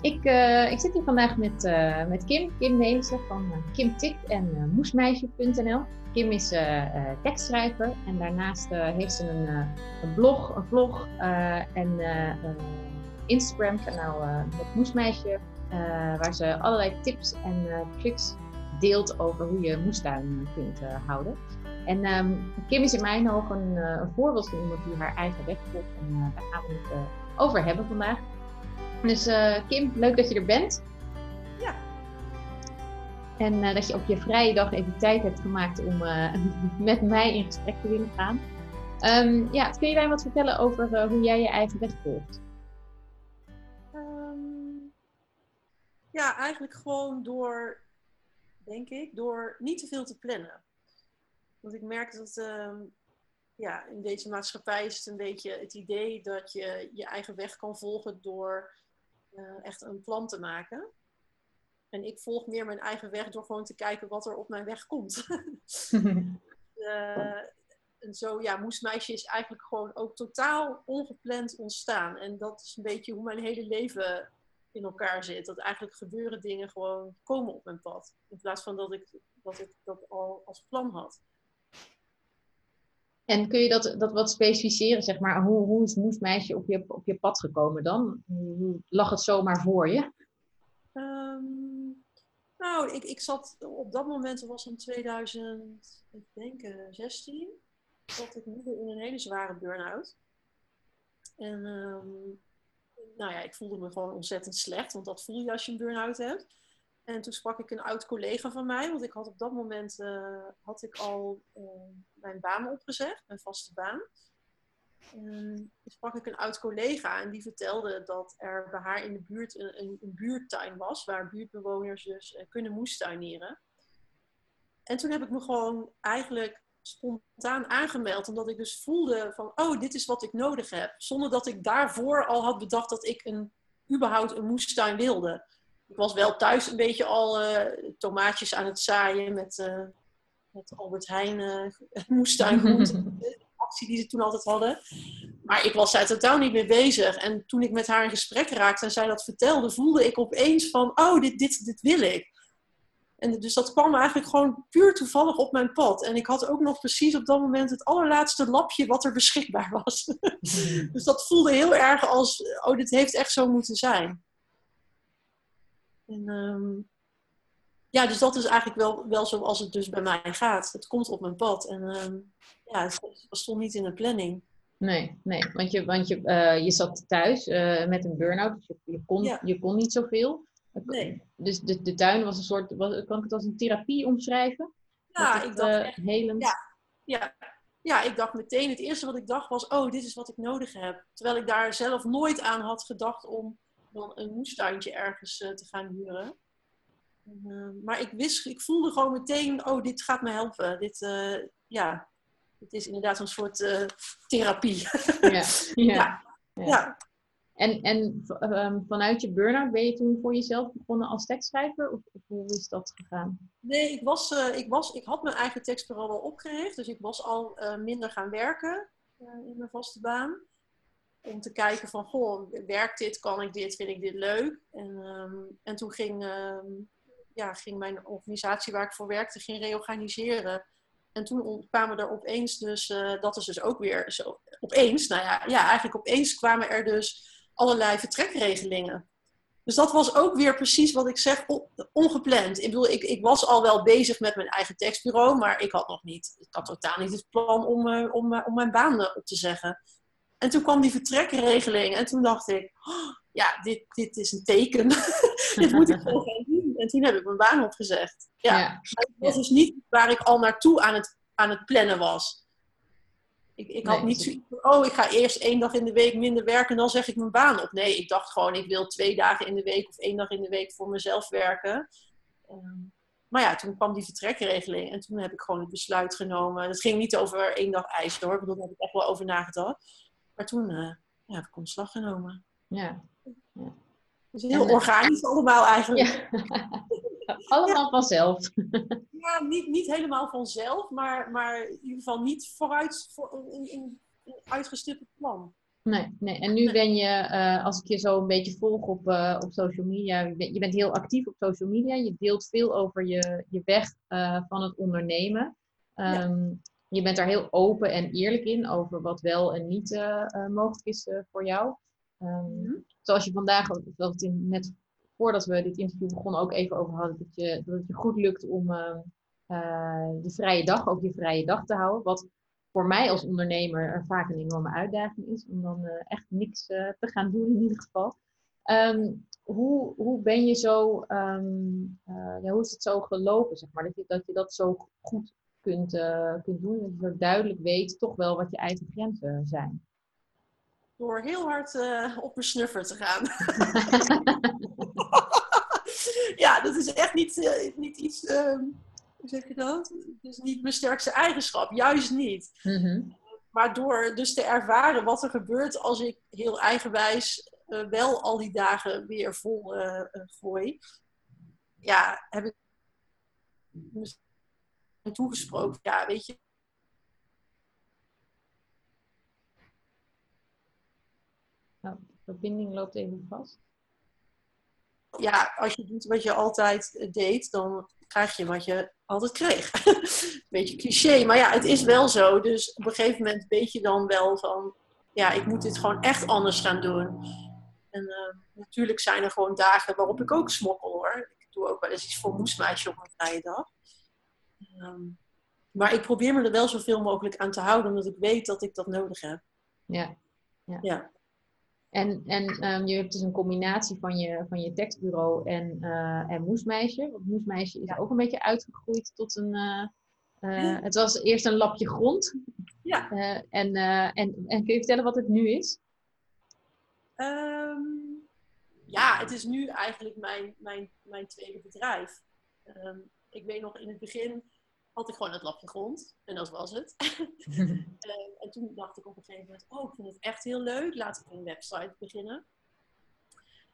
Ik, uh, ik zit hier vandaag met, uh, met Kim, Kim Nelissen van uh, Kim Tik en moesmeisje.nl. Kim is tekstschrijver en daarnaast heeft ze een, een, blog, een vlog en Instagram kanaal met Moesmeisje, waar ze allerlei tips en tricks deelt over hoe je moestuin kunt houden. En um, Kim is in mijn ogen een, een voorbeeld van iemand die haar eigen weg volgt en daar gaan we het over hebben vandaag. Dus uh, Kim, leuk dat je er bent. Ja. En uh, dat je op je vrije dag even tijd hebt gemaakt om uh, met mij in gesprek te willen gaan. Um, ja, kun je mij wat vertellen over hoe jij je eigen weg volgt? Um, ja, eigenlijk gewoon door, denk ik, door niet te veel te plannen. Want ik merk dat um, ja, in deze maatschappij is het een beetje het idee dat je je eigen weg kan volgen door uh, echt een plan te maken. En ik volg meer mijn eigen weg door gewoon te kijken wat er op mijn weg komt. uh, en zo, ja, Moesmeisje is eigenlijk gewoon ook totaal ongepland ontstaan. En dat is een beetje hoe mijn hele leven in elkaar zit. Dat eigenlijk gebeuren dingen gewoon komen op mijn pad. In plaats van dat ik dat, ik dat al als plan had. En kun je dat, dat wat specificeren, zeg maar? Hoe, hoe is Moesmeisje op je, op je pad gekomen dan? Hoe lag het zomaar voor je? Um, nou, ik, ik zat op dat moment, dat was in 2016, zat ik midden in een hele zware burn-out. En um, nou ja, ik voelde me gewoon ontzettend slecht, want dat voel je als je een burn-out hebt. En toen sprak ik een oud collega van mij, want ik had op dat moment uh, had ik al uh, mijn baan opgezegd, mijn vaste baan. En toen sprak ik een oud collega en die vertelde dat er bij haar in de buurt een, een, een buurtuin was, waar buurtbewoners dus uh, kunnen moestuinieren. En toen heb ik me gewoon eigenlijk spontaan aangemeld, omdat ik dus voelde van, oh, dit is wat ik nodig heb. Zonder dat ik daarvoor al had bedacht dat ik een, überhaupt een moestuin wilde ik was wel thuis een beetje al uh, tomaatjes aan het zaaien met, uh, met Albert Heijn uh, moestuingroenten. de actie die ze toen altijd hadden. Maar ik was daar totaal niet mee bezig. En toen ik met haar in gesprek raakte en zij dat vertelde, voelde ik opeens van, oh, dit, dit, dit wil ik. En dus dat kwam eigenlijk gewoon puur toevallig op mijn pad. En ik had ook nog precies op dat moment het allerlaatste lapje wat er beschikbaar was. dus dat voelde heel erg als, oh, dit heeft echt zo moeten zijn. En, um, ja, dus dat is eigenlijk wel, wel zoals het dus bij mij gaat. Het komt op mijn pad. En um, ja, het stond niet in de planning. Nee, nee, want je, want je, uh, je zat thuis uh, met een burn-out, dus je, je, kon, ja. je kon niet zoveel. Nee. Dus de, de tuin was een soort, was, kan ik het als een therapie omschrijven? Ja, het, ik dacht uh, echt, helend. Ja, ja, ja, ik dacht meteen, het eerste wat ik dacht was, oh, dit is wat ik nodig heb. Terwijl ik daar zelf nooit aan had gedacht om dan een moestuintje ergens uh, te gaan huren. Uh, maar ik wist, ik voelde gewoon meteen, oh, dit gaat me helpen. Dit, uh, ja, het is inderdaad een soort therapie. Ja. ja. ja. ja. En, en um, vanuit je burn-out ben je toen voor jezelf begonnen als tekstschrijver? Of, of hoe is dat gegaan? Nee, ik, was, ik, was, ik had mijn eigen tekstbureau al opgericht. Dus ik was al minder gaan werken in mijn vaste baan om te kijken van, goh, werkt dit, kan ik dit, vind ik dit leuk? En, um, en toen ging, um, ja, ging mijn organisatie waar ik voor werkte, ging reorganiseren. En toen kwamen er opeens dus, uh, dat is dus ook weer zo, opeens, nou ja, ja, eigenlijk opeens kwamen er dus allerlei vertrekregelingen. Dus dat was ook weer precies wat ik zeg, ongepland. Ik bedoel, ik, ik was al wel bezig met mijn eigen tekstbureau, maar ik had nog niet, ik had totaal niet het plan om, uh, om, uh, om mijn baan op te zeggen. En toen kwam die vertrekregeling en toen dacht ik, oh, ja, dit, dit is een teken. dit moet ik gewoon gaan doen. En toen heb ik mijn baan opgezegd. Ja, ja. dat was dus niet waar ik al naartoe aan het, aan het plannen was. Ik, ik had niet zo, oh, ik ga eerst één dag in de week minder werken en dan zeg ik mijn baan op. Nee, ik dacht gewoon, ik wil twee dagen in de week of één dag in de week voor mezelf werken. Ehm, maar ja, toen kwam die vertrekregeling en toen heb ik gewoon het besluit genomen. Het ging niet over één dag ijs hoor, ik bedoel, daar heb ik echt wel over nagedacht. Maar toen uh, ja, heb ik ontslag genomen. Ja. ja. Dus heel en, organisch allemaal eigenlijk. Ja. allemaal vanzelf. ja, niet, niet helemaal vanzelf, maar, maar in ieder geval niet vooruit voor een, een, een uitgestippeld plan. Nee, nee. En nu ben je, uh, als ik je zo een beetje volg op, uh, op social media, je bent, je bent, heel actief op social media. Je deelt veel over je, je weg uh, van het ondernemen. Um, ja. Ehm, je bent daar heel open en eerlijk in over wat wel en niet mogelijk is voor jou. Um, mm -hmm. Zoals je vandaag, het in, net voordat we dit interview begonnen ook even over hadden, dat, je, dat het je goed lukt om je vrije dag, ook je vrije dag te houden. Wat voor mij als ondernemer vaak een enorme uitdaging is. Om dan uh, echt niks uh, te gaan doen in ieder geval. Um, hoe, hoe ben je zo, um, uh, ja, hoe is het zo gelopen, zeg maar? Dat je dat, je dat zo goed kunt, kunt doen. Dat je zo duidelijk weet toch wel wat je eigen grenzen zijn. Door heel hard op mijn snuffer te gaan. ja, dat is echt niet, niet iets ehm, hoe zeg je dat? Het is niet mijn sterkste eigenschap, juist niet. Mm-hmm. Maar door dus te ervaren wat er gebeurt als ik heel eigenwijs wel al die dagen weer vol gooi, ja, heb ik toegesproken. Ja, weet je. Nou, de verbinding loopt even vast. Ja, als je doet wat je altijd deed, dan krijg je wat je altijd kreeg. Beetje cliché, maar ja, het is wel zo. Dus op een gegeven moment weet je dan wel van, ja, ik moet dit gewoon echt anders gaan doen. En uh, natuurlijk zijn er gewoon dagen waarop ik ook smokkel hoor. Ik doe ook wel eens iets voor moesmeisje op een vrije dag. Um, maar ik probeer me er wel zoveel mogelijk aan te houden, omdat ik weet dat ik dat nodig heb. Ja. ja. ja. En, en um, je hebt dus een combinatie van je, van je tekstbureau en, uh, en Moesmeisje. Want Moesmeisje is ook een beetje uitgegroeid tot een... Uh, uh, het was eerst een lapje grond. Ja. en, en, en kun je vertellen wat het nu is? Um, ja, het is nu eigenlijk mijn, mijn, mijn tweede bedrijf. Um, ik weet nog in het begin had ik gewoon het lapje grond. En dat was het. en, en, toen dacht ik op een gegeven moment, oh, ik vind het echt heel leuk. Laat ik een website beginnen.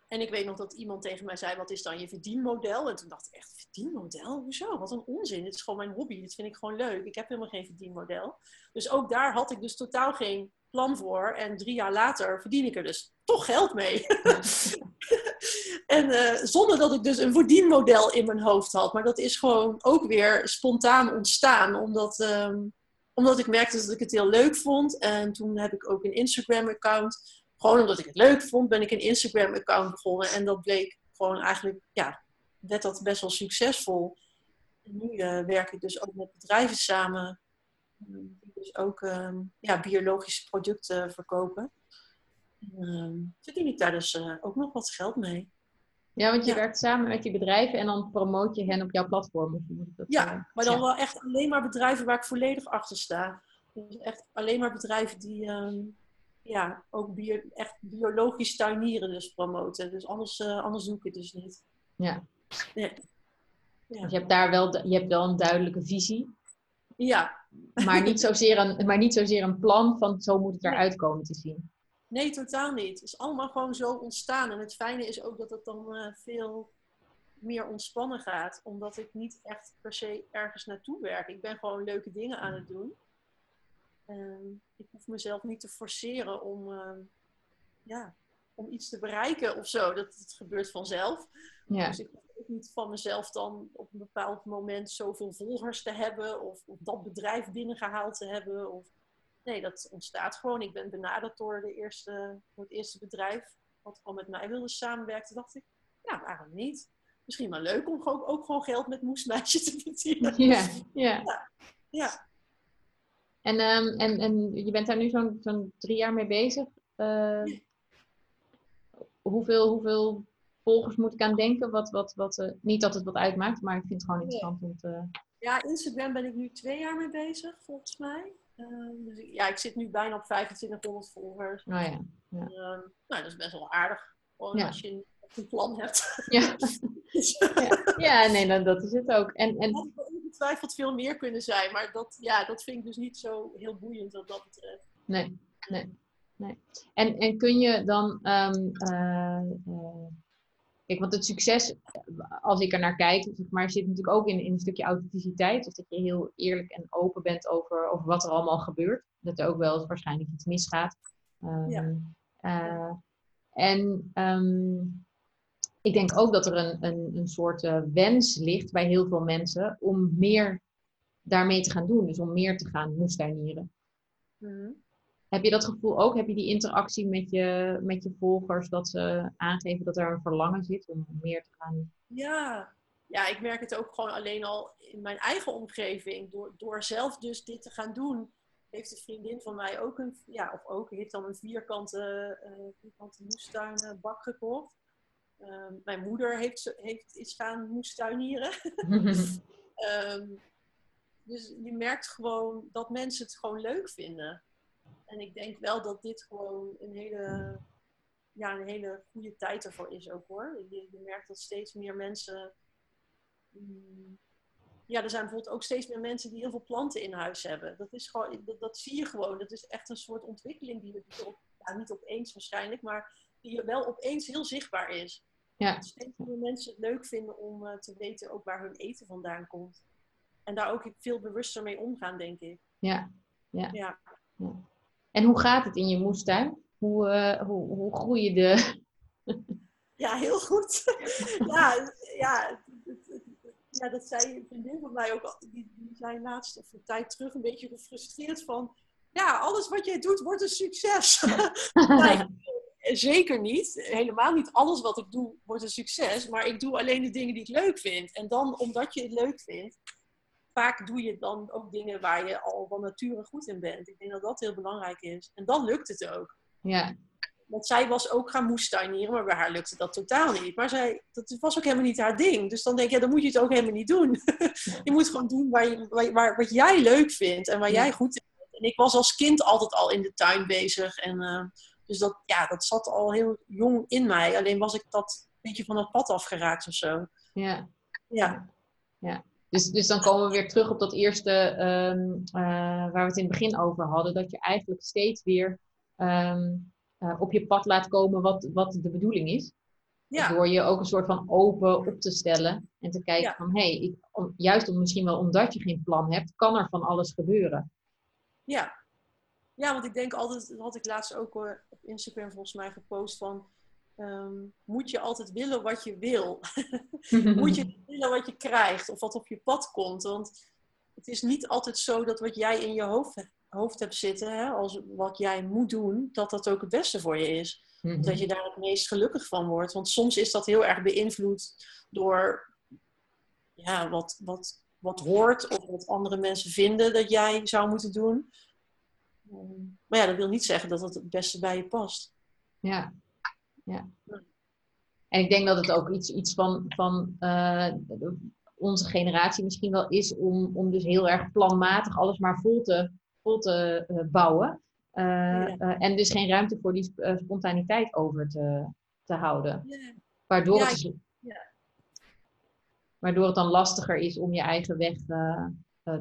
En ik weet nog dat iemand tegen mij zei, wat is dan je verdienmodel? En toen dacht ik echt, verdienmodel? Hoezo? Wat een onzin. Dit is gewoon mijn hobby. Dit vind ik gewoon leuk. Ik heb helemaal geen verdienmodel. Dus ook daar had ik dus totaal geen plan voor. En drie jaar later verdien ik er dus toch geld mee. en uh, zonder dat ik dus een verdienmodel in mijn hoofd had. Maar dat is gewoon ook weer spontaan ontstaan. Omdat, um, omdat ik merkte dat ik het heel leuk vond. En toen heb ik ook een Instagram-account. Gewoon omdat ik het leuk vond, ben ik een Instagram-account begonnen. En dat bleek gewoon eigenlijk, ja, werd dat best wel succesvol. En nu uh, werk ik dus ook met bedrijven samen. Die dus ook um, ja, biologische producten verkopen. Um, verdien ik daar dus uh, ook nog wat geld mee. Ja, want je ja. werkt samen met die bedrijven en dan promoot je hen op jouw platform. Dat, ja, uh, maar dan ja. wel echt alleen maar bedrijven waar ik volledig achter sta. Dus echt alleen maar bedrijven die um, ja, ook bio, echt biologisch tuinieren dus promoten. Dus anders, uh, anders doe ik het dus niet. Ja. ja. ja. Dus je hebt daar wel, je hebt wel een duidelijke visie. Ja. Maar niet zozeer een, maar niet zozeer een plan van zo moet het eruit komen te zien. Nee, totaal niet. Het is allemaal gewoon zo ontstaan. En het fijne is ook dat het dan uh, veel meer ontspannen gaat. Omdat ik niet echt per se ergens naartoe werk. Ik ben gewoon leuke dingen aan het doen. En ik hoef mezelf niet te forceren om, uh, ja, om iets te bereiken of zo. Dat het gebeurt vanzelf. Ja. Dus ik hoef ook niet van mezelf dan op een bepaald moment zoveel volgers te hebben. Of, of dat bedrijf binnengehaald te hebben. Of nee, dat ontstaat gewoon. Ik ben benaderd door, de eerste, door het eerste bedrijf wat al met mij wilde samenwerken. Dacht ik, ja, waarom niet? Misschien wel leuk om ook, ook gewoon geld met moesmeisje te verdienen. Ja, ja. ja. ja. En, um, en, en je bent daar nu zo'n zo'n drie jaar mee bezig. Uh, ja. hoeveel, hoeveel volgers moet ik aan denken? Wat, wat, wat, uh, niet dat het wat uitmaakt, maar ik vind het gewoon interessant om te... Ja, Instagram ben ik nu twee jaar mee bezig, volgens mij. Ehm, dus ja, ik zit nu bijna op 2500 volgers. Oh ja. ja. Ehm, nou, dat is best wel aardig. Gewoon Ja. als je een plan hebt. Ja. Ja. ja, nee, dan, dat is het ook. En, Het en had wel ongetwijfeld veel meer kunnen zijn, maar dat, ja, dat vind ik dus niet zo heel boeiend wat dat betreft. Nee, nee, nee. En, en kun je dan, ehm, eh, eh, kijk, want het succes, als ik er naar kijk, zeg maar, zit natuurlijk ook in, in een stukje authenticiteit. Dus dat je heel eerlijk en open bent over, over wat er allemaal gebeurt. Dat er ook wel eens waarschijnlijk iets misgaat. Ehm, Ja. eh, en ehm, ik denk ook dat er een, een, een soort eh, wens ligt bij heel veel mensen om meer daarmee te gaan doen. Dus om meer te gaan moestuinieren. Mhm. Heb je dat gevoel ook? Heb je die interactie met je, met je volgers dat ze aangeven dat er een verlangen zit om meer te gaan? Ja. ja, ik merk het ook gewoon alleen al in mijn eigen omgeving. Door, door zelf dus dit te gaan doen, heeft een vriendin van mij ook een, ja, of ook, heeft dan een vierkante, eh vierkante moestuinbak gekocht. Ehm, mijn moeder heeft, heeft, is gaan moestuinieren. Ehm, dus je merkt gewoon dat mensen het gewoon leuk vinden. En ik denk wel dat dit gewoon een hele, ja, een hele goede tijd ervoor is ook hoor. Je, je merkt dat steeds meer mensen. mm, ja, er zijn bijvoorbeeld ook steeds meer mensen die heel veel planten in huis hebben. Dat, is gewoon, dat, dat zie je gewoon. Dat is echt een soort ontwikkeling die, die op, ja, niet opeens waarschijnlijk, maar die wel opeens heel zichtbaar is. Ja. Dat steeds meer mensen het leuk vinden om eh, te weten ook waar hun eten vandaan komt. En daar ook veel bewuster mee omgaan, denk ik. Ja. Ja. En hoe gaat het in je moestuin? Hoe, eh, hoe, hoe groeien de. Ja, heel goed. ja, ja, ja, dat zei een vriendin van mij ook al. Die, die zei laatst of een tijd terug een beetje gefrustreerd van... Ja, alles wat jij doet wordt een succes. Zeker niet. Helemaal niet alles wat ik doe wordt een succes. Maar ik doe alleen de dingen die ik leuk vind. En dan, omdat je het leuk vindt, vaak doe je dan ook dingen waar je al van nature goed in bent. Ik denk dat dat heel belangrijk is. En dan lukt het ook. ja. Want zij was ook gaan moestuinieren, maar bij haar lukte dat totaal niet. Maar zij, dat was ook helemaal niet haar ding. Dus dan denk je, ja, dan moet je het ook helemaal niet doen. je moet gewoon doen waar je, waar, waar- wat jij leuk vindt en waar Ja. jij goed in bent. En ik was als kind altijd al in de tuin bezig. En, eh, dus dat, ja, dat zat al heel jong in mij. Alleen was ik dat een beetje van het pad afgeraakt of zo. ja. Ja, Dus, dus dan komen we weer terug op dat eerste ehm, eh, waar we het in het begin over hadden. Dat je eigenlijk steeds weer ehm, eh, op je pad laat komen wat, wat de bedoeling is. ja, Door je ook een soort van open op te stellen. En te kijken Ja. van, hé, hey, ik- om- juist om, misschien wel omdat je geen plan hebt, kan er van alles gebeuren. ja. Ja, want ik denk altijd, dat had ik laatst ook eh, op Instagram volgens mij gepost van... ehm, moet je altijd willen wat je wil? moet je willen wat je krijgt of wat op je pad komt. Want het is niet altijd zo dat wat jij in je hoofd, hoofd hebt zitten, hè, als wat jij moet doen, dat dat ook het beste voor je is. Mhm. Dat je daar het meest gelukkig van wordt. Want soms is dat heel erg beïnvloed door ja, wat, wat, wat hoort of wat andere mensen vinden dat jij zou moeten doen. Ehm, Maar ja, dat wil niet zeggen dat het het beste bij je past. Ja. Ja. En ik denk dat het ook iets, iets van, van eh, onze generatie misschien wel is om, om dus heel erg planmatig alles maar vol te, vol te eh, bouwen. Eh, Ja. en dus geen ruimte voor die sp- spontaniteit over te, te houden. Ja, Waardoor, Ja, het, waardoor het dan lastiger is om je eigen weg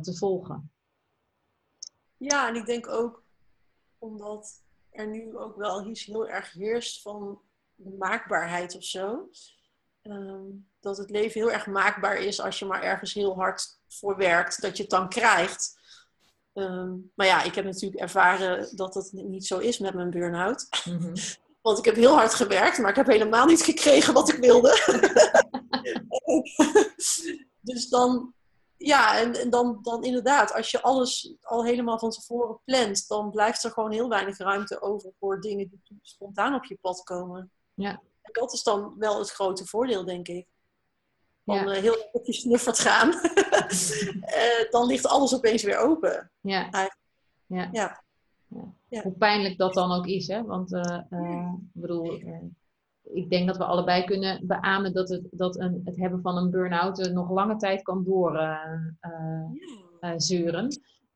te volgen. Ja, en ik denk ook omdat er nu ook wel iets heel erg heerst van maakbaarheid of zo. Ehm, dat het leven heel erg maakbaar is als je maar ergens heel hard voor werkt, dat je het dan krijgt. Ehm, maar ja, ik heb natuurlijk ervaren dat dat niet zo is met mijn burn-out. Mhm. Want ik heb heel hard gewerkt, maar ik heb helemaal niet gekregen wat ik wilde. dus dan, ja, en, en dan, dan inderdaad, als je alles al helemaal van tevoren plant, dan blijft er gewoon heel weinig ruimte over voor dingen die spontaan op je pad komen. Ja. En dat is dan wel het grote voordeel, denk ik. Van Ja. eh, heel op je snuffert gaan. Eh, dan ligt alles opeens weer open. Ja. Ja. Ja. Ja. Hoe pijnlijk dat dan ook is, hè? Want eh, ik bedoel, ik denk dat we allebei kunnen beamen dat, het, dat een, het hebben van een burn-out nog lange tijd kan doorzeuren. Ja. zeuren.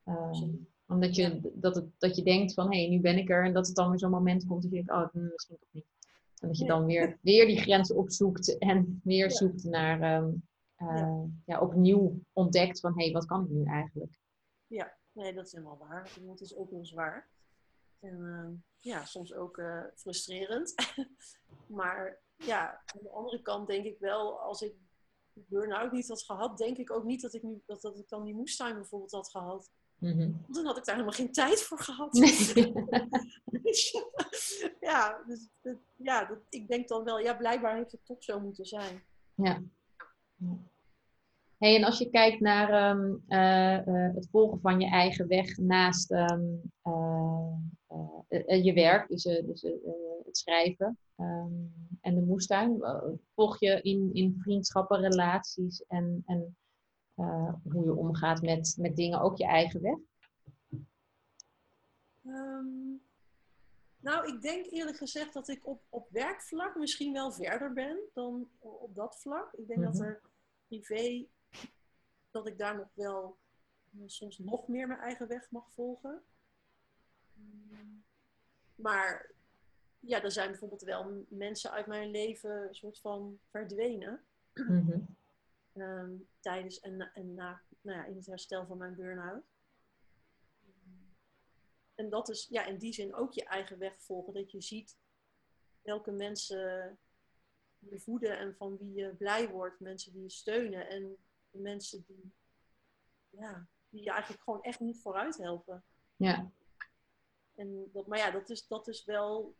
Eh, Omdat je, dat, het, dat je denkt van, hé, hey, nu ben ik er. En dat het dan weer zo'n moment komt dat je denkt, oh, hm, misschien toch niet. En dat je dan weer, weer die grenzen opzoekt en weer zoekt naar, ehm, uh, ja. opnieuw ontdekt van, hé, hey, wat kan ik nu eigenlijk? Ja, nee, dat is helemaal waar. Het is ook heel zwaar. En uh, ja, soms ook uh, frustrerend. maar ja, aan de andere kant denk ik wel, als ik burn-out niet had gehad, denk ik ook niet dat ik, nu, dat, dat ik dan die moestuin bijvoorbeeld had gehad. Mm -hmm. Dan had ik daar helemaal geen tijd voor gehad. ja, dus dat, ja dat, ik denk dan wel, ja, blijkbaar heeft het toch zo moeten zijn. Ja. Hey, en als je kijkt naar um, uh, uh, het volgen van je eigen weg naast um, uh, je werk, dus, dus het schrijven um, en de moestuin, volg je in, in vriendschappen, relaties en, en hoe je omgaat met, met dingen ook je eigen weg? nou, ik denk eerlijk gezegd dat ik op, op werkvlak misschien wel verder ben dan op dat vlak. Ik denk mm -hmm. dat mhm. er privé dat ik daar nog wel eh, soms nog meer mijn eigen weg mag volgen. Mm. Maar ja, er zijn bijvoorbeeld wel mensen uit mijn leven een soort van verdwenen. Mhm. Ehm, tijdens en, en na, nou ja, in het herstel van mijn burn-out. En dat is ja, in die zin ook je eigen weg volgen. Dat je ziet welke mensen je voeden en van wie je blij wordt. Mensen die je steunen. En mensen die, ja, die je eigenlijk gewoon echt niet vooruit helpen. Ja. En dat, maar ja, dat is, dat is wel,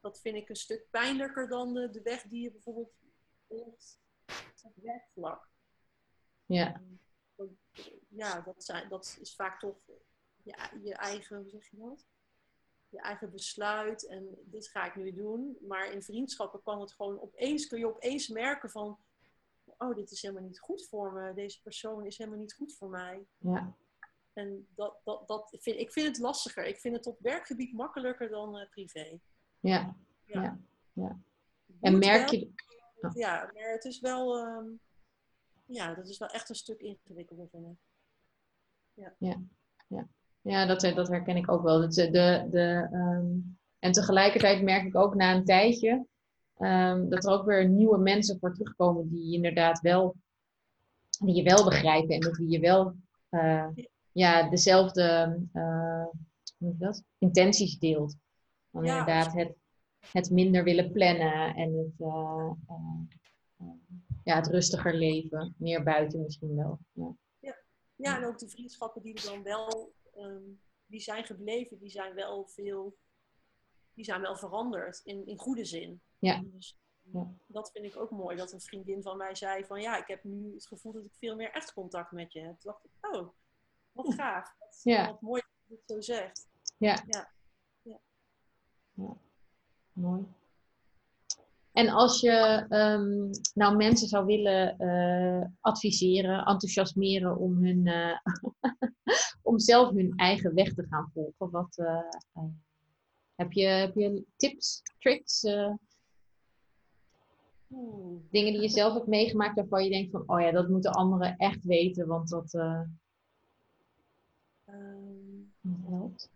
dat vind ik een stuk pijnlijker dan de, de weg die je bijvoorbeeld volgt op werkvlak. Ja. Ja, dat, zijn, dat is vaak toch je, je eigen, hoe zeg je dat? Je eigen besluit en dit ga ik nu doen. Maar in vriendschappen kan het gewoon opeens, kun je opeens merken van, oh, dit is helemaal niet goed voor me. Deze persoon is helemaal niet goed voor mij. Ja. En dat, dat, dat vind, ik vind het lastiger. Ik vind het op werkgebied makkelijker dan uh, privé. Ja. ja. ja. En merk je... Oh. Ja, maar het is wel... Um, ja, dat is wel echt een stuk ingewikkelder, vind ik. Ja. Ja, ja. ja dat, dat herken ik ook wel. Dat, de, de, um, en tegelijkertijd merk ik ook na een tijdje Um, dat er ook weer nieuwe mensen voor terugkomen die inderdaad wel, die je wel begrijpen en met wie je wel uh, ja, dezelfde uh, hoe dat? intenties deelt. Dan ja, inderdaad het, het minder willen plannen en het, uh, ja, het rustiger leven. Meer buiten misschien wel. Ja. Ja. ja, en ook de vriendschappen die er dan wel um, die zijn gebleven, die zijn wel veel, die zijn wel veranderd in, in goede zin. Ja. Dus ja. dat vind ik ook mooi. Dat een vriendin van mij zei van ja, ik heb nu het gevoel dat ik veel meer echt contact met je heb. Toen dacht ik, oh, wat gaaf. Wat, ja. wat mooi dat je het zo zegt. Ja. ja. ja. ja. Mooi. En als je um, nou mensen zou willen uh, adviseren, enthousiasmeren om, hun, uh, om zelf hun eigen weg te gaan volgen, wat, uh, heb, je, heb je tips, tricks? Dingen die je zelf hebt meegemaakt waarvan je denkt van, oh ja, dat moeten anderen echt weten, want dat, uh, um, helpt.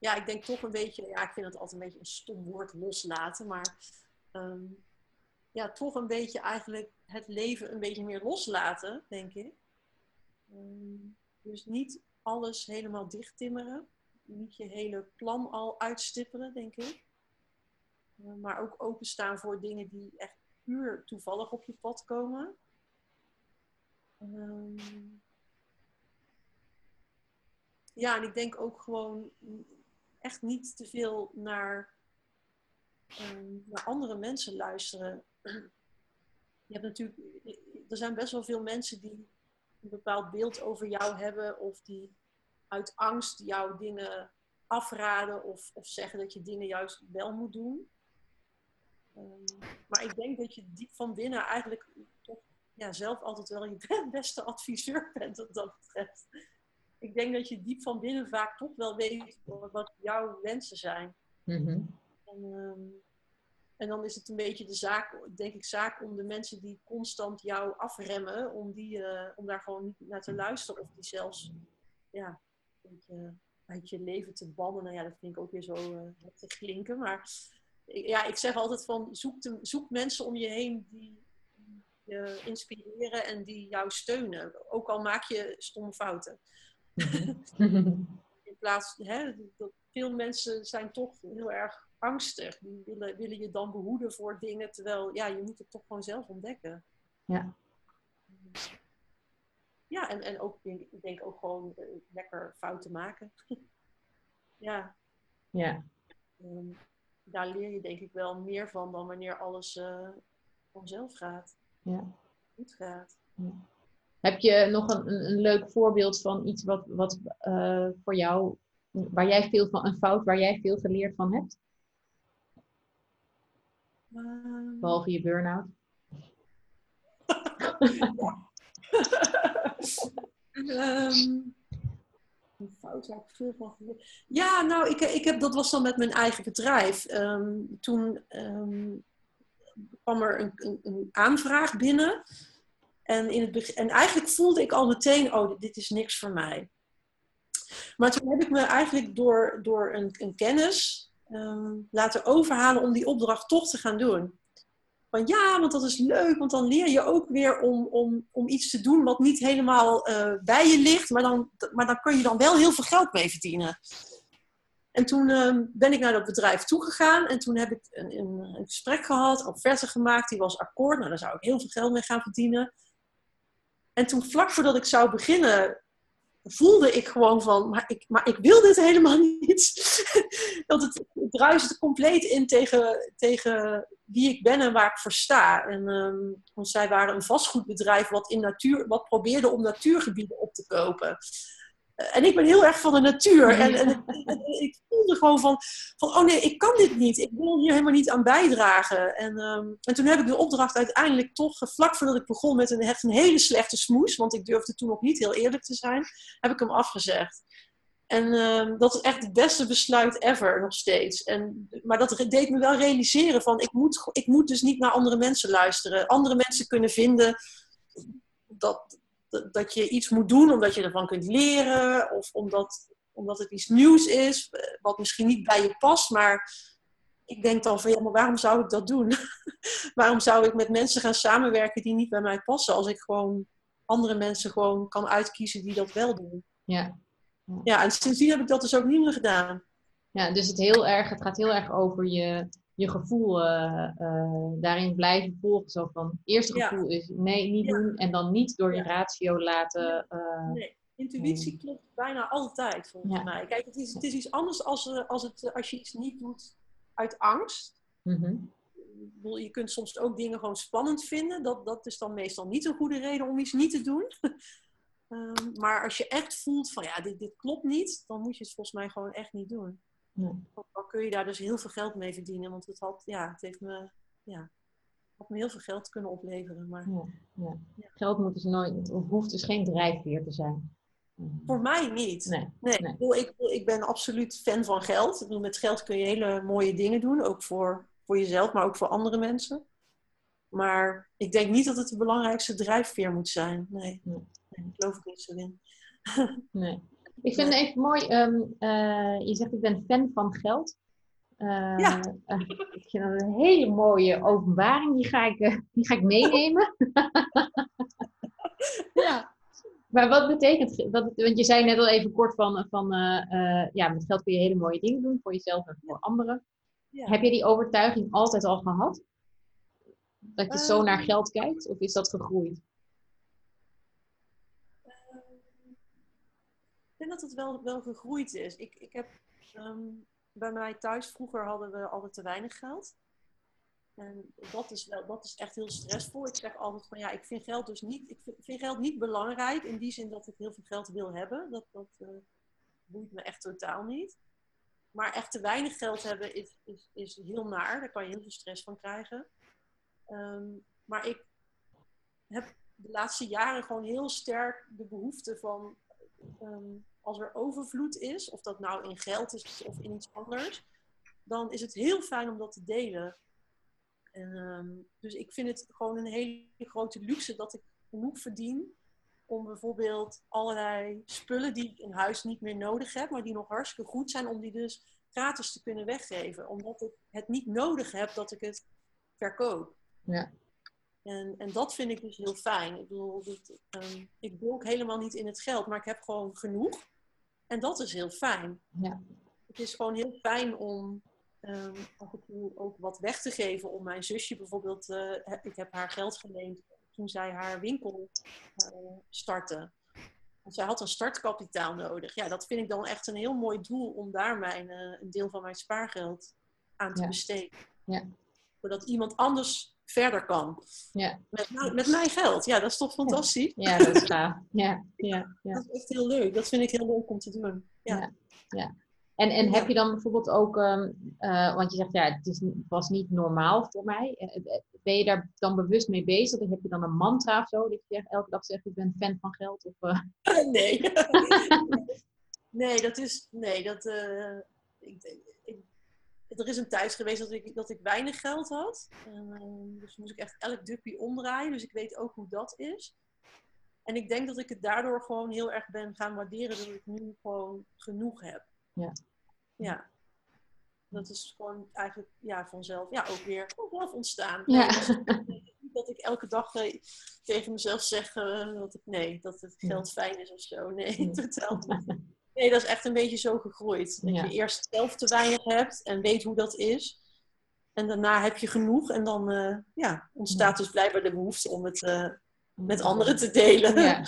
Ja, ik denk toch een beetje, ja, ik vind het altijd een beetje een stom woord loslaten, maar um, ja, toch een beetje eigenlijk het leven een beetje meer loslaten, denk ik. Um, dus niet alles helemaal dichttimmeren, niet je hele plan al uitstippelen, denk ik. Eh, maar ook openstaan voor dingen die echt puur toevallig op je pad komen. Ja, en ik denk ook gewoon echt niet te veel naar, um, naar andere mensen luisteren. Je hebt natuurlijk, er zijn best wel veel mensen die een bepaald beeld over jou hebben of die uit angst jouw dingen afraden of, of zeggen dat je dingen juist wel moet doen. Um, maar ik denk dat je diep van binnen eigenlijk ja, zelf altijd wel je beste adviseur bent wat dat betreft. Ik denk dat je diep van binnen vaak toch wel weet wat jouw wensen zijn. Mm -hmm. en, um, en, dan is het een beetje de zaak, denk ik, zaak om de mensen die constant jou afremmen, om, die, uh, om daar gewoon niet naar te luisteren. Of die zelfs ja, beetje uit je leven te bannen. Nou ja, dat vind ik ook weer zo uh, te klinken. Maar ja, ik zeg altijd van zoek, zoek mensen om je heen die je inspireren en die jou steunen. Ook al maak je stomme fouten. In plaats, hè, dat veel mensen zijn toch heel erg angstig. Die willen, willen je dan behoeden voor dingen, terwijl ja, je moet het toch gewoon zelf ontdekken. Ja. Ja, en, en ook, ik denk ook gewoon uh, lekker fouten maken. ja. Ja. Um, daar leer je denk ik wel meer van dan wanneer alles uh, vanzelf gaat. Ja. Goed gaat. Ja. Heb je nog een, een, leuk voorbeeld van iets wat, wat uh, voor jou, waar jij veel van, een fout waar jij veel geleerd van hebt? Um... Behalve je burn-out. um, een fout waar ik veel van geleerd. Ja, nou, ik, ik heb, dat was dan met mijn eigen bedrijf. Um, toen kwam er een, een, een, aanvraag binnen. En, in het en eigenlijk voelde ik al meteen, oh, dit, is niks voor mij. Maar toen heb ik me eigenlijk door, door een, een kennis um, laten overhalen om die opdracht toch te gaan doen van ja, want dat is leuk, want dan leer je ook weer om, om, om iets te doen wat niet helemaal uh, bij je ligt, maar dan, maar dan kun je dan wel heel veel geld mee verdienen. En toen uh, ben ik naar dat bedrijf toegegaan en toen heb ik een, een, een gesprek gehad, offerte gemaakt, die was akkoord. Nou, daar zou ik heel veel geld mee gaan verdienen. En toen vlak voordat ik zou beginnen, voelde ik gewoon van, maar ik, maar ik wil dit helemaal niet. dat het, het compleet in tegen, tegen wie ik ben en waar ik voor sta. En, um, want zij waren een vastgoedbedrijf wat, in natuur, wat probeerde om natuurgebieden op te kopen. En ik ben heel erg van de natuur. En, en, ik voelde gewoon van, van, oh nee, ik kan dit niet. Ik wil hier helemaal niet aan bijdragen. En, um, en toen heb ik de opdracht uiteindelijk toch, vlak voordat ik begon met een, echt een hele slechte smoes, want ik durfde toen nog niet heel eerlijk te zijn, heb ik hem afgezegd. En uh, dat is echt het beste besluit ever nog steeds. En, maar dat deed me wel realiseren van ik moet, ik moet dus niet naar andere mensen luisteren. Andere mensen kunnen vinden dat, dat je iets moet doen omdat je ervan kunt leren. Of omdat, omdat het iets nieuws is eh, wat misschien niet bij je past. Maar ik denk dan van ja, maar waarom zou ik dat doen? waarom zou ik met mensen gaan samenwerken die niet bij mij passen? Als ik gewoon andere mensen gewoon kan uitkiezen die dat wel doen. Ja, ja, en sindsdien heb ik dat dus ook niet meer gedaan. Ja, dus het, heel erg, het gaat heel erg over je, je gevoel uh, uh, daarin blijven volgen. Zo van, het eerste gevoel is nee, niet doen. En dan niet door je ratio laten... Uh, nee, intuïtie klopt bijna altijd volgens mij. Kijk, het is, het is iets anders als, als, het, als je iets niet doet uit angst. Mm Je kunt soms ook dingen gewoon spannend vinden. Dat, dat is dan meestal niet een goede reden om iets niet te doen. Ehm, maar als je echt voelt van ja, dit, dit klopt niet, dan moet je het volgens mij gewoon echt niet doen. Ja. Dan kun je daar dus heel veel geld mee verdienen. Want het, had, ja, het heeft me, ja, had me heel veel geld kunnen opleveren. Maar, ja, ja. Geld moet dus nooit, of hoeft dus geen drijfveer te zijn. Voor mij niet. Nee, nee, nee. Ik, ik, ben absoluut fan van geld. Ik bedoel, met geld kun je hele mooie dingen doen. Ook voor, voor jezelf, maar ook voor andere mensen. Maar ik denk niet dat het de belangrijkste drijfveer moet zijn. Nee. nee ik geloof ik niet zo in. nee. Ik vind het even mooi, um, uh, je zegt ik ben fan van geld. Uh, ja. Uh, ik vind dat een hele mooie openbaring, die ga ik, die ga ik meenemen. ja. Maar wat betekent, wat, want je zei net al even kort van, van ja, met geld kun je hele mooie dingen doen voor jezelf en voor anderen. Ja. Heb je die overtuiging altijd al gehad? Dat je zo naar geld kijkt, of is dat gegroeid? Ik denk dat het wel, wel gegroeid is. Ik, ik heb, ehm, bij mij thuis vroeger hadden we altijd te weinig geld. En dat is, wel, dat is echt heel stressvol. Ik zeg altijd van ja, ik vind geld dus niet, ik vind geld niet belangrijk in die zin dat ik heel veel geld wil hebben. Dat, dat uh, boeit me echt totaal niet. Maar echt te weinig geld hebben is, is, is heel naar. Daar kan je heel veel stress van krijgen. Ehm, maar ik heb de laatste jaren gewoon heel sterk de behoefte van ehm, als er overvloed is, of dat nou in geld is of in iets anders, dan is het heel fijn om dat te delen. En, um, dus ik vind het gewoon een hele grote luxe dat ik genoeg verdien om bijvoorbeeld allerlei spullen die ik in huis niet meer nodig heb, maar die nog hartstikke goed zijn, om die dus gratis te kunnen weggeven. Omdat ik het niet nodig heb dat ik het verkoop. Ja. En, en dat vind ik dus heel fijn. Ik bedoel, dat, um, ik ook helemaal niet in het geld, maar ik heb gewoon genoeg. En dat is heel fijn. Ja. Het is gewoon heel fijn om um, af en toe ook wat weg te geven. Om mijn zusje bijvoorbeeld, uh, ik heb haar geld geleend toen zij haar winkel uh, startte. Want zij had een startkapitaal nodig. Ja, dat vind ik dan echt een heel mooi doel om daar mijn, uh, een deel van mijn spaargeld aan te Ja. besteden. Ja. Zodat iemand anders verder kan. Ja. Met, mijn- met mijn geld. Ja, dat is toch fantastisch? ja, dat is gaaf. Ja, ja, ja. Dat is echt heel leuk. Dat vind ik heel leuk om te doen. Ja. En, en Ja. heb je dan bijvoorbeeld ook, ehm, eh, want je zegt ja, het, is, het was niet normaal voor mij. Eh, eh, Ben je daar dan bewust mee bezig? Heb je dan een mantra of zo? Dat je elke dag zegt, ik ben fan van geld? Of, Nee. nee, dat is. Nee, dat. ik, er is een tijd geweest dat ik, dat ik weinig geld had. En, eh, dus moest ik echt elk duppie omdraaien. Dus ik weet ook hoe dat is. En ik denk dat ik het daardoor gewoon heel erg ben gaan waarderen dat ik nu gewoon genoeg heb. Ja. Ja. Dat is gewoon eigenlijk ja, vanzelf, ja, ook weer vanzelf ontstaan. Ja. Dus dat ik elke dag tegen mezelf zeg eh, dat ik, nee, dat het geld fijn is of zo. Nee, Nee. totaal niet. Nee, dat is echt een beetje zo gegroeid. Dat Ja. je eerst zelf te weinig hebt en weet hoe dat is. En daarna heb je genoeg en dan eh, ja, ontstaat dus blijkbaar de behoefte om het eh, met anderen te delen. Ja.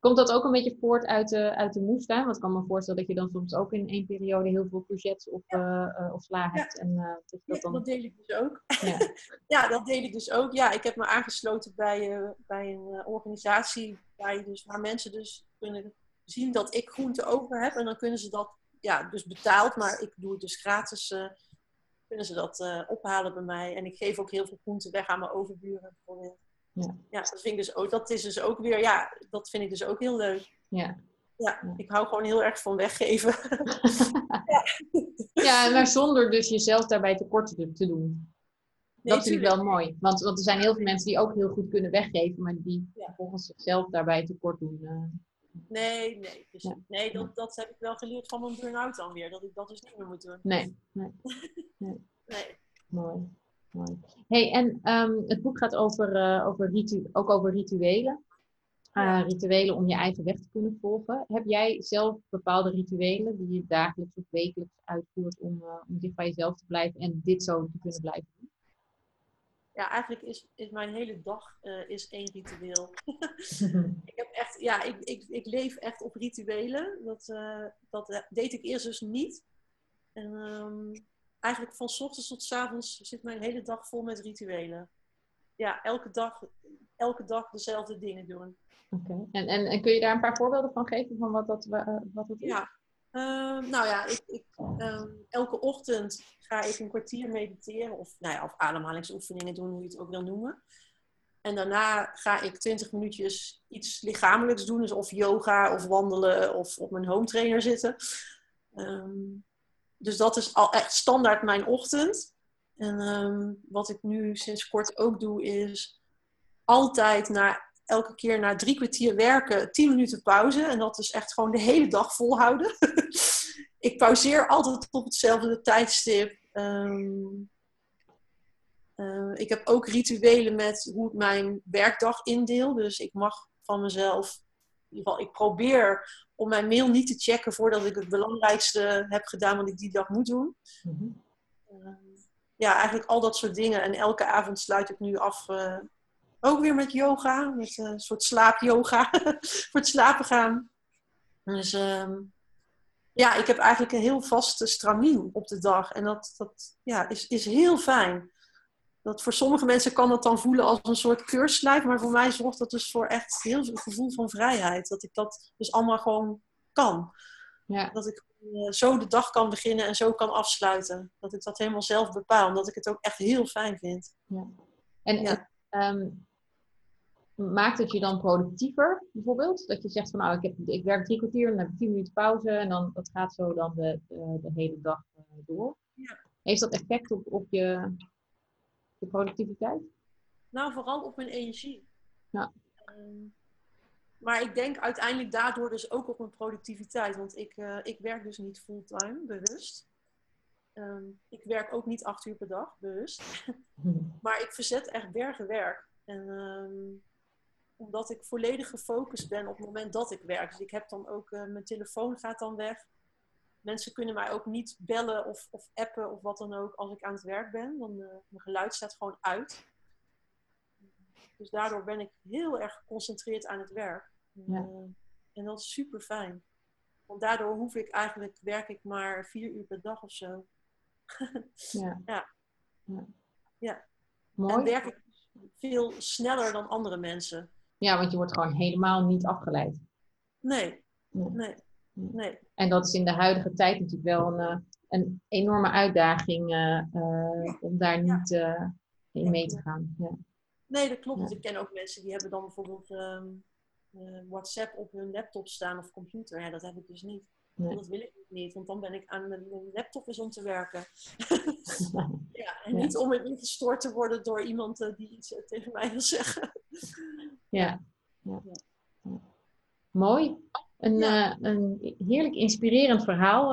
Komt dat ook een beetje voort uit de, uit de moestuin? Want ik kan me voorstellen dat je dan soms ook in één periode heel veel courgettes of, eh, eh, of sla hebt. En dat Ja, dat dan... dat deel ik dus ook. Ja. Ja, dat deel ik dus ook. Ja, ik heb me aangesloten bij, bij een organisatie waar, je dus, waar mensen dus kunnen zien dat ik groente over heb. En dan kunnen ze dat, ja, dus betaald, maar ik doe het dus gratis. eh, kunnen ze dat eh, ophalen bij mij. En ik geef ook heel veel groenten weg aan mijn overburen bijvoorbeeld. Ja. ja, dat vind ik dus ook, dat is dus ook weer, ja, dat vind ik dus ook heel leuk. Ja. Ja, Ja. ik hou gewoon heel erg van weggeven. ja, maar zonder dus jezelf daarbij tekort te, doen. Nee, dat vind ik wel mooi. Want, want er zijn heel veel mensen die ook heel goed kunnen weggeven, maar die Ja. volgens zichzelf daarbij tekort doen. Nee, nee. Dus, Ja. nee dat, dat heb ik wel geleerd van mijn burn-out dan weer. Dat ik dat dus niet meer moet doen. nee, nee, Nee. mooi. mooi. Hey, en ehm, het boek gaat over, eh, over ritu ook over rituelen. Eh. Rituelen om je eigen weg te kunnen volgen. Heb jij zelf bepaalde rituelen die je dagelijks of wekelijks uitvoert om, eh, om dicht bij jezelf te blijven en dit zo te kunnen blijven doen? Ja, eigenlijk is, is mijn hele dag eh, is één ritueel. ik heb echt, ja, ik, ik, ik leef echt op rituelen. Dat, eh, dat eh, deed ik eerst dus niet. En ehm, eigenlijk van 's ochtends tot 's avonds zit mijn hele dag vol met rituelen. Ja, elke dag, elke dag dezelfde dingen doen. Oké. En, en, en kun je daar een paar voorbeelden van geven van wat dat, wa- wat dat is? Ja, Ehm, nou ja, ik, ik, ehm, elke ochtend ga ik een kwartier mediteren of, nou ja, of ademhalingsoefeningen doen, hoe je het ook wil noemen. En daarna ga ik 20 minuutjes iets lichamelijks doen, dus of yoga of wandelen of op mijn home trainer zitten. Ehm, dus dat is al echt standaard mijn ochtend. En wat ik nu sinds kort ook doe, is altijd na, elke keer na drie kwartier werken, 10 minuten pauze. En dat is echt gewoon de hele dag volhouden. ik pauzeer altijd op hetzelfde tijdstip. Ehm, eh, ik heb ook rituelen met hoe ik mijn werkdag indeel. Dus ik mag van mezelf, in ieder geval, ik probeer om mijn mail niet te checken voordat ik het belangrijkste heb gedaan wat ik die dag moet doen. Mhm. Ehm, ja, eigenlijk al dat soort dingen. En elke avond sluit ik nu af. eh, ook weer met yoga. Met eh, een soort slaapyoga. voor het slapen gaan. Dus ehm, ja, ik heb eigenlijk een heel vaste stramien op de dag. En dat, dat ja, is, is heel fijn. Dat voor sommige mensen kan dat dan voelen als een soort keurslijf. Maar voor mij zorgt dat dus voor echt heel veel gevoel van vrijheid. Dat ik dat dus allemaal gewoon kan. Ja. Dat ik eh, zo de dag kan beginnen en zo kan afsluiten. Dat ik dat helemaal zelf bepaal. Omdat ik het ook echt heel fijn vind. En Ja. ehm, maakt het je dan productiever, bijvoorbeeld? Dat je zegt van nou, ik, heb, ik werk drie kwartier, dan heb ik tien minuten pauze en dan dat gaat zo dan de, de, de hele dag eh, door. Ja. Heeft dat effect op, op je, je productiviteit? Nou, vooral op mijn energie. Ja. Ehm, maar ik denk uiteindelijk daardoor dus ook op mijn productiviteit. Want ik, uh, ik werk dus niet fulltime, bewust. Ehm, ik werk ook niet acht uur per dag, bewust. maar ik verzet echt bergen werk. En um, omdat ik volledig gefocust ben op het moment dat ik werk. Dus ik heb dan ook, uh, mijn telefoon gaat dan weg. Mensen kunnen mij ook niet bellen of, of appen of wat dan ook als ik aan het werk ben. Dan uh, mijn geluid staat gewoon uit. Dus daardoor ben ik heel erg geconcentreerd aan het werk. Ja. Uh, en dat is super fijn. Want daardoor hoef ik eigenlijk, werk ik maar vier uur per dag of zo. ja. ja. ja. ja. Mooi. En werk ik veel sneller dan andere mensen. Ja, want je wordt gewoon helemaal niet afgeleid. Nee. Nee. nee. En dat is in de huidige tijd natuurlijk wel een, eh, een enorme uitdaging uh, uh, om daar niet in mee te gaan. Ja. Nee, dat klopt. Ik ken ook mensen die hebben dan bijvoorbeeld um, WhatsApp op hun laptop staan of computer. Ja, dat heb ik dus niet. Nee. Dat wil ik niet, want dan ben ik aan mijn laptop is om te werken. ja, en niet om ingestort te worden door iemand uh, die iets uh, tegen mij wil zeggen. ja. ja. Mooi. Een, uh, een heerlijk inspirerend verhaal.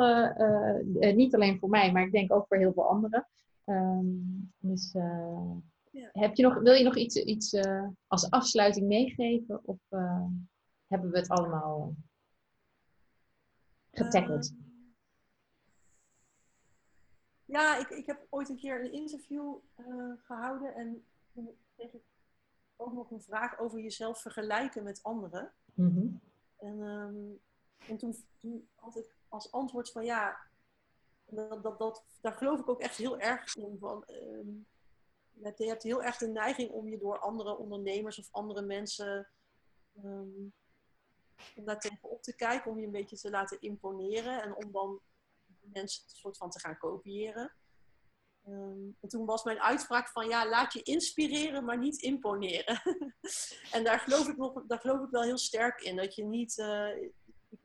niet alleen voor mij, maar ik denk ook voor heel veel anderen. Um, dus heb je nog, wil je nog iets, iets als afsluiting meegeven? Of hebben we het allemaal getackled? Uh, ja, ik, ik heb ooit een keer een interview uh, gehouden en toen kreeg ik ook nog een vraag over jezelf vergelijken met anderen. Mm -hmm. En, um, en toen, toen, had ik als antwoord van ja, dat, dat, dat, daar geloof ik ook echt heel erg in. Van, um, je hebt heel erg de neiging om je door andere ondernemers of andere mensen um, om daar tegenop te kijken, om je een beetje te laten imponeren en om dan mensen een soort van te gaan kopiëren. Um, en toen was mijn uitspraak van ja, laat je inspireren, maar niet imponeren. en daar geloof, ik nog, daar geloof ik wel heel sterk in. Dat je niet. Uh,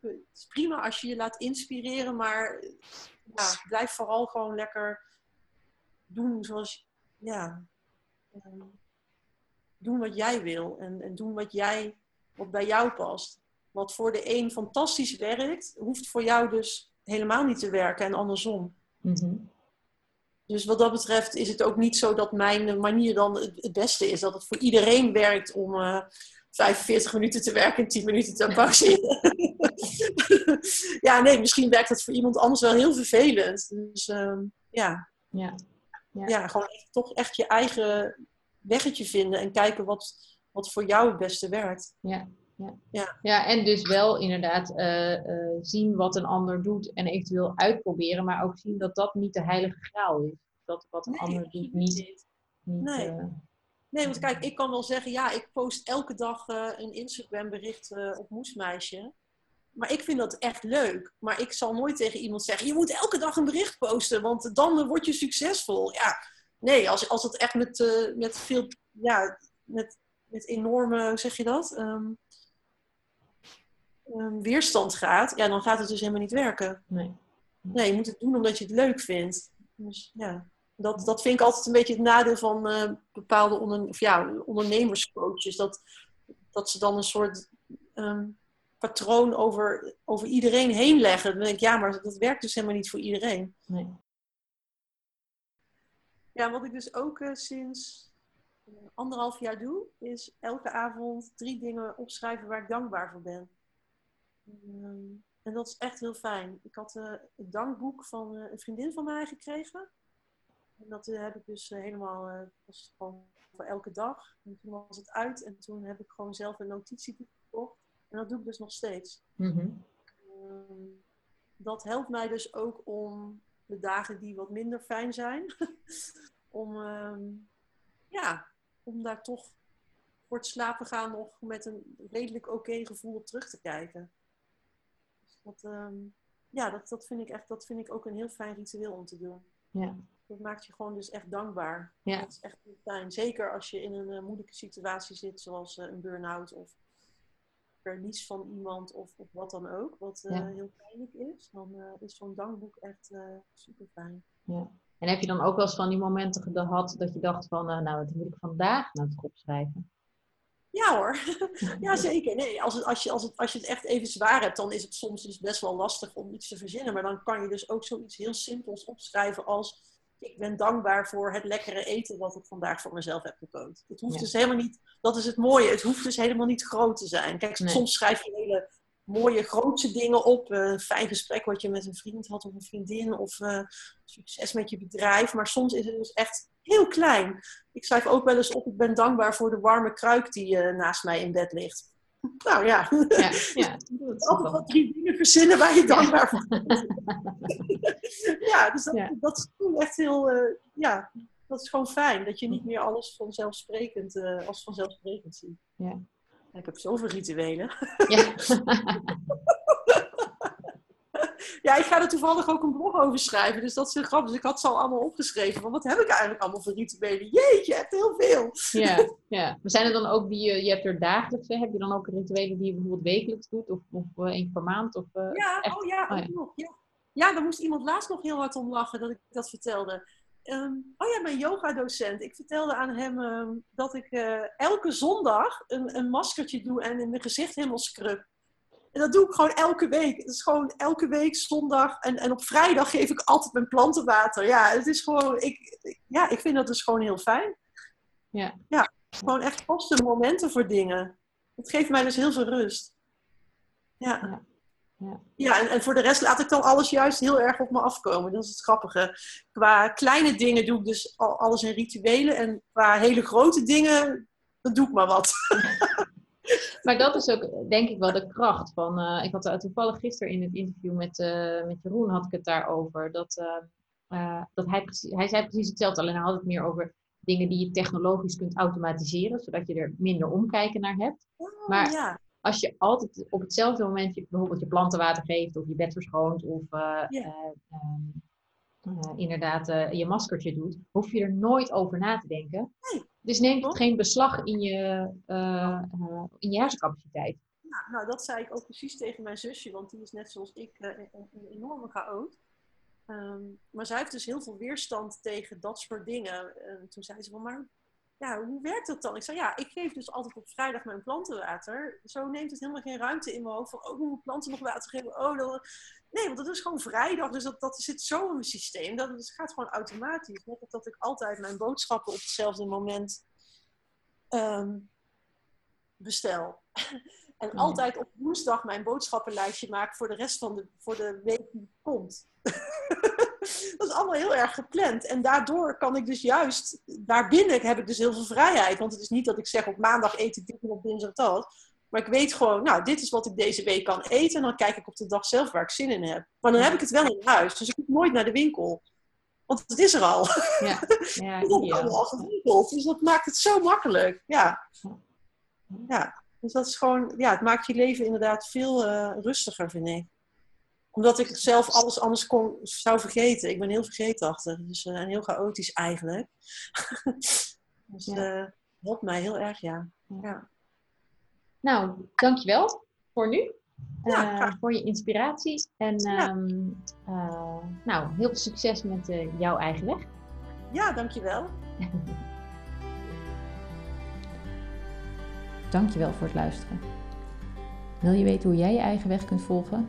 het is prima als je je laat inspireren, maar ja, blijf vooral gewoon lekker doen zoals. Ja, um, doen wat jij wil en, en doen wat jij, wat bij jou past. Wat voor de een fantastisch werkt, hoeft voor jou dus helemaal niet te werken en andersom. Mm Dus wat dat betreft is het ook niet zo dat mijn manier dan het beste is. Dat het voor iedereen werkt om uh, eh, 45 minuten te werken en 10 minuten te pauzeren. ja, nee, misschien werkt het voor iemand anders wel heel vervelend. Dus uh, ja. Ja. ja. ja. gewoon toch echt je eigen weggetje vinden en kijken wat, wat voor jou het beste werkt. Ja. Ja. Ja. ja, en dus wel inderdaad uh, uh, zien wat een ander doet en eventueel uitproberen, maar ook zien dat dat niet de heilige graal is. Dat wat een nee, ander doet niet. niet nee. Uh, nee, want kijk, ik kan wel zeggen, ja, ik post elke dag een Instagram bericht op Moesmeisje. Maar ik vind dat echt leuk. Maar ik zal nooit tegen iemand zeggen, je moet elke dag een bericht posten, want dan word je succesvol. Ja, nee, als, als het echt met, met veel, ja, met, met enorme, hoe zeg je dat? Um, um, weerstand gaat, ja, dan gaat het dus helemaal niet werken. Nee. nee, je moet het doen omdat je het leuk vindt. Dus ja, dat, dat vind ik altijd een beetje het nadeel van uh, bepaalde onder, of ja, ondernemerscoaches. Dat, dat ze dan een soort um, patroon over, over iedereen heen leggen. Dan denk ik, ja, maar dat werkt dus helemaal niet voor iedereen. Nee. Ja, wat ik dus ook uh, sinds anderhalf jaar doe, is elke avond drie dingen opschrijven waar ik dankbaar voor ben. Ehm, en dat is echt heel fijn. Ik had uh, het dankboek van uh, een vriendin van mij gekregen. En dat uh, heb ik dus helemaal, was gewoon voor elke dag. En toen was het uit en toen heb ik gewoon zelf een notitieboek gekocht. En dat doe ik dus nog steeds. Mm dat helpt mij dus ook om de dagen die wat minder fijn zijn, om, um, ja, om daar toch voor het slapen gaan nog met een redelijk oké gevoel op terug te kijken. Dat, ehm, ja, dat, dat, vind ik echt, dat vind ik ook een heel fijn ritueel om te doen. Ja. Dat maakt je gewoon dus echt dankbaar. Ja. Dat is echt fijn. Zeker als je in een uh, moeilijke situatie zit, zoals uh, een burn-out of verlies van iemand of, of wat dan ook, wat uh, heel pijnlijk is. Dan is zo'n dankboek echt super fijn. Ja. En heb je dan ook wel eens van die momenten gehad dat je dacht van, nou, wat moet ik vandaag nou toch opschrijven? Ja hoor, ja zeker. Nee, als, het, als, je, als, het, als je het echt even zwaar hebt, dan is het soms dus best wel lastig om iets te verzinnen. Maar dan kan je dus ook zoiets heel simpels opschrijven als ik ben dankbaar voor het lekkere eten wat ik vandaag voor mezelf heb gekookt. Het hoeft dus helemaal niet, dat is het mooie, het hoeft dus helemaal niet groot te zijn. Kijk, soms schrijf je hele mooie grootse dingen op. Uh, een fijn gesprek wat je met een vriend had of een vriendin. Of uh, succes met je bedrijf. Maar soms is het dus echt heel klein. Ik schrijf ook wel eens op, ik ben dankbaar voor de warme kruik die uh, naast mij in bed ligt. Nou ja, ja, ja altijd wat drie dingen verzinnen waar je dankbaar voor bent. ja, dus dat, ja. dat is echt heel, ja, dat is gewoon fijn. Dat je niet meer alles vanzelfsprekend, als vanzelfsprekend ziet. Ja. Ik heb zoveel rituelen. Ja. ja, ik ga er toevallig ook een blog over schrijven. Dus dat is heel grappig. Dus ik had ze al allemaal opgeschreven. Van wat heb ik eigenlijk allemaal voor rituelen? Jeetje, je hebt heel veel. Ja, ja. Maar zijn er dan ook die je, je hebt er dagelijks, heb je dan ook rituelen die je bijvoorbeeld wekelijks doet? Of, of uh, één per maand? Of, uh, ja, oh ja, oh, ja. ja. Ja, daar moest iemand laatst nog heel hard om lachen dat ik dat vertelde. Um, oh ja, mijn yoga-docent. Ik vertelde aan hem um, dat ik uh, elke zondag een, een, maskertje doe en in mijn gezicht helemaal scrub. En dat doe ik gewoon elke week. Het is gewoon elke week zondag. En, en op vrijdag geef ik altijd mijn planten water. Ja, het is gewoon, ik, ja, ik vind dat dus gewoon heel fijn. Ja. Ja, gewoon echt vaste momenten voor dingen. Het geeft mij dus heel veel rust. ja. ja. Ja, ja en, en, voor de rest laat ik dan alles juist heel erg op me afkomen. Dat is het grappige. Qua kleine dingen doe ik dus alles in rituelen. En qua hele grote dingen, dan doe ik maar wat. Maar dat is ook, denk ik, wel de kracht van. Uh, ik had toevallig gisteren in het interview met, uh, met Jeroen had ik het daarover. Dat, uh, dat hij, hij zei precies hetzelfde, alleen hij had het meer over dingen die je technologisch kunt automatiseren, zodat je er minder omkijken naar hebt. Oh, maar ja als je altijd op hetzelfde moment je, bijvoorbeeld je planten water geeft of je bed verschoont of uh, inderdaad je maskertje doet, hoef je er nooit over na te denken. Nee. Dus neemt het geen beslag in je, in je hersencapaciteit. Nou, nou, dat zei ik ook precies tegen mijn zusje, want die is net zoals ik een, een enorme chaot. Um, maar zij heeft dus heel veel weerstand tegen dat soort dingen. En toen zei ze van, maar ja, hoe werkt dat dan? Ik zei, ja, ik geef dus altijd op vrijdag mijn planten water. Zo neemt het helemaal geen ruimte in mijn hoofd van, oh, moet planten nog water geven? Oh, dan... Nee, want dat is gewoon vrijdag, dus dat, dat zit zo in mijn systeem. Dat, het gaat gewoon automatisch. Net dat ik altijd mijn boodschappen op hetzelfde moment um, bestel. en altijd op woensdag mijn boodschappenlijstje maak voor de rest van de, voor de week die komt. dat is allemaal heel erg gepland. En daardoor kan ik dus juist, daarbinnen heb ik dus heel veel vrijheid. Want het is niet dat ik zeg op maandag eet ik dit en op dinsdag dat. Maar ik weet gewoon, nou, dit is wat ik deze week kan eten. En dan kijk ik op de dag zelf waar ik zin in heb. Maar dan heb ik het wel in huis. Dus ik hoef nooit naar de winkel. Want het is er al. Ja, ja, dat is allemaal al gewinkeld. Dus dat maakt het zo makkelijk. Ja. ja. Dus dat is gewoon, ja, het maakt je leven inderdaad veel uh, rustiger, vind ik omdat ik zelf alles anders kon, zou vergeten. Ik ben heel vergeetachtig. Dus, uh, en heel chaotisch eigenlijk. dus ja. uh, helpt mij heel erg, ja. ja. Nou, dankjewel voor nu. Ja, uh, voor je inspiratie. En ja. um, nou, heel veel succes met jouw eigen weg. Ja, dankjewel. dankjewel voor het luisteren. Wil je weten hoe jij je eigen weg kunt volgen?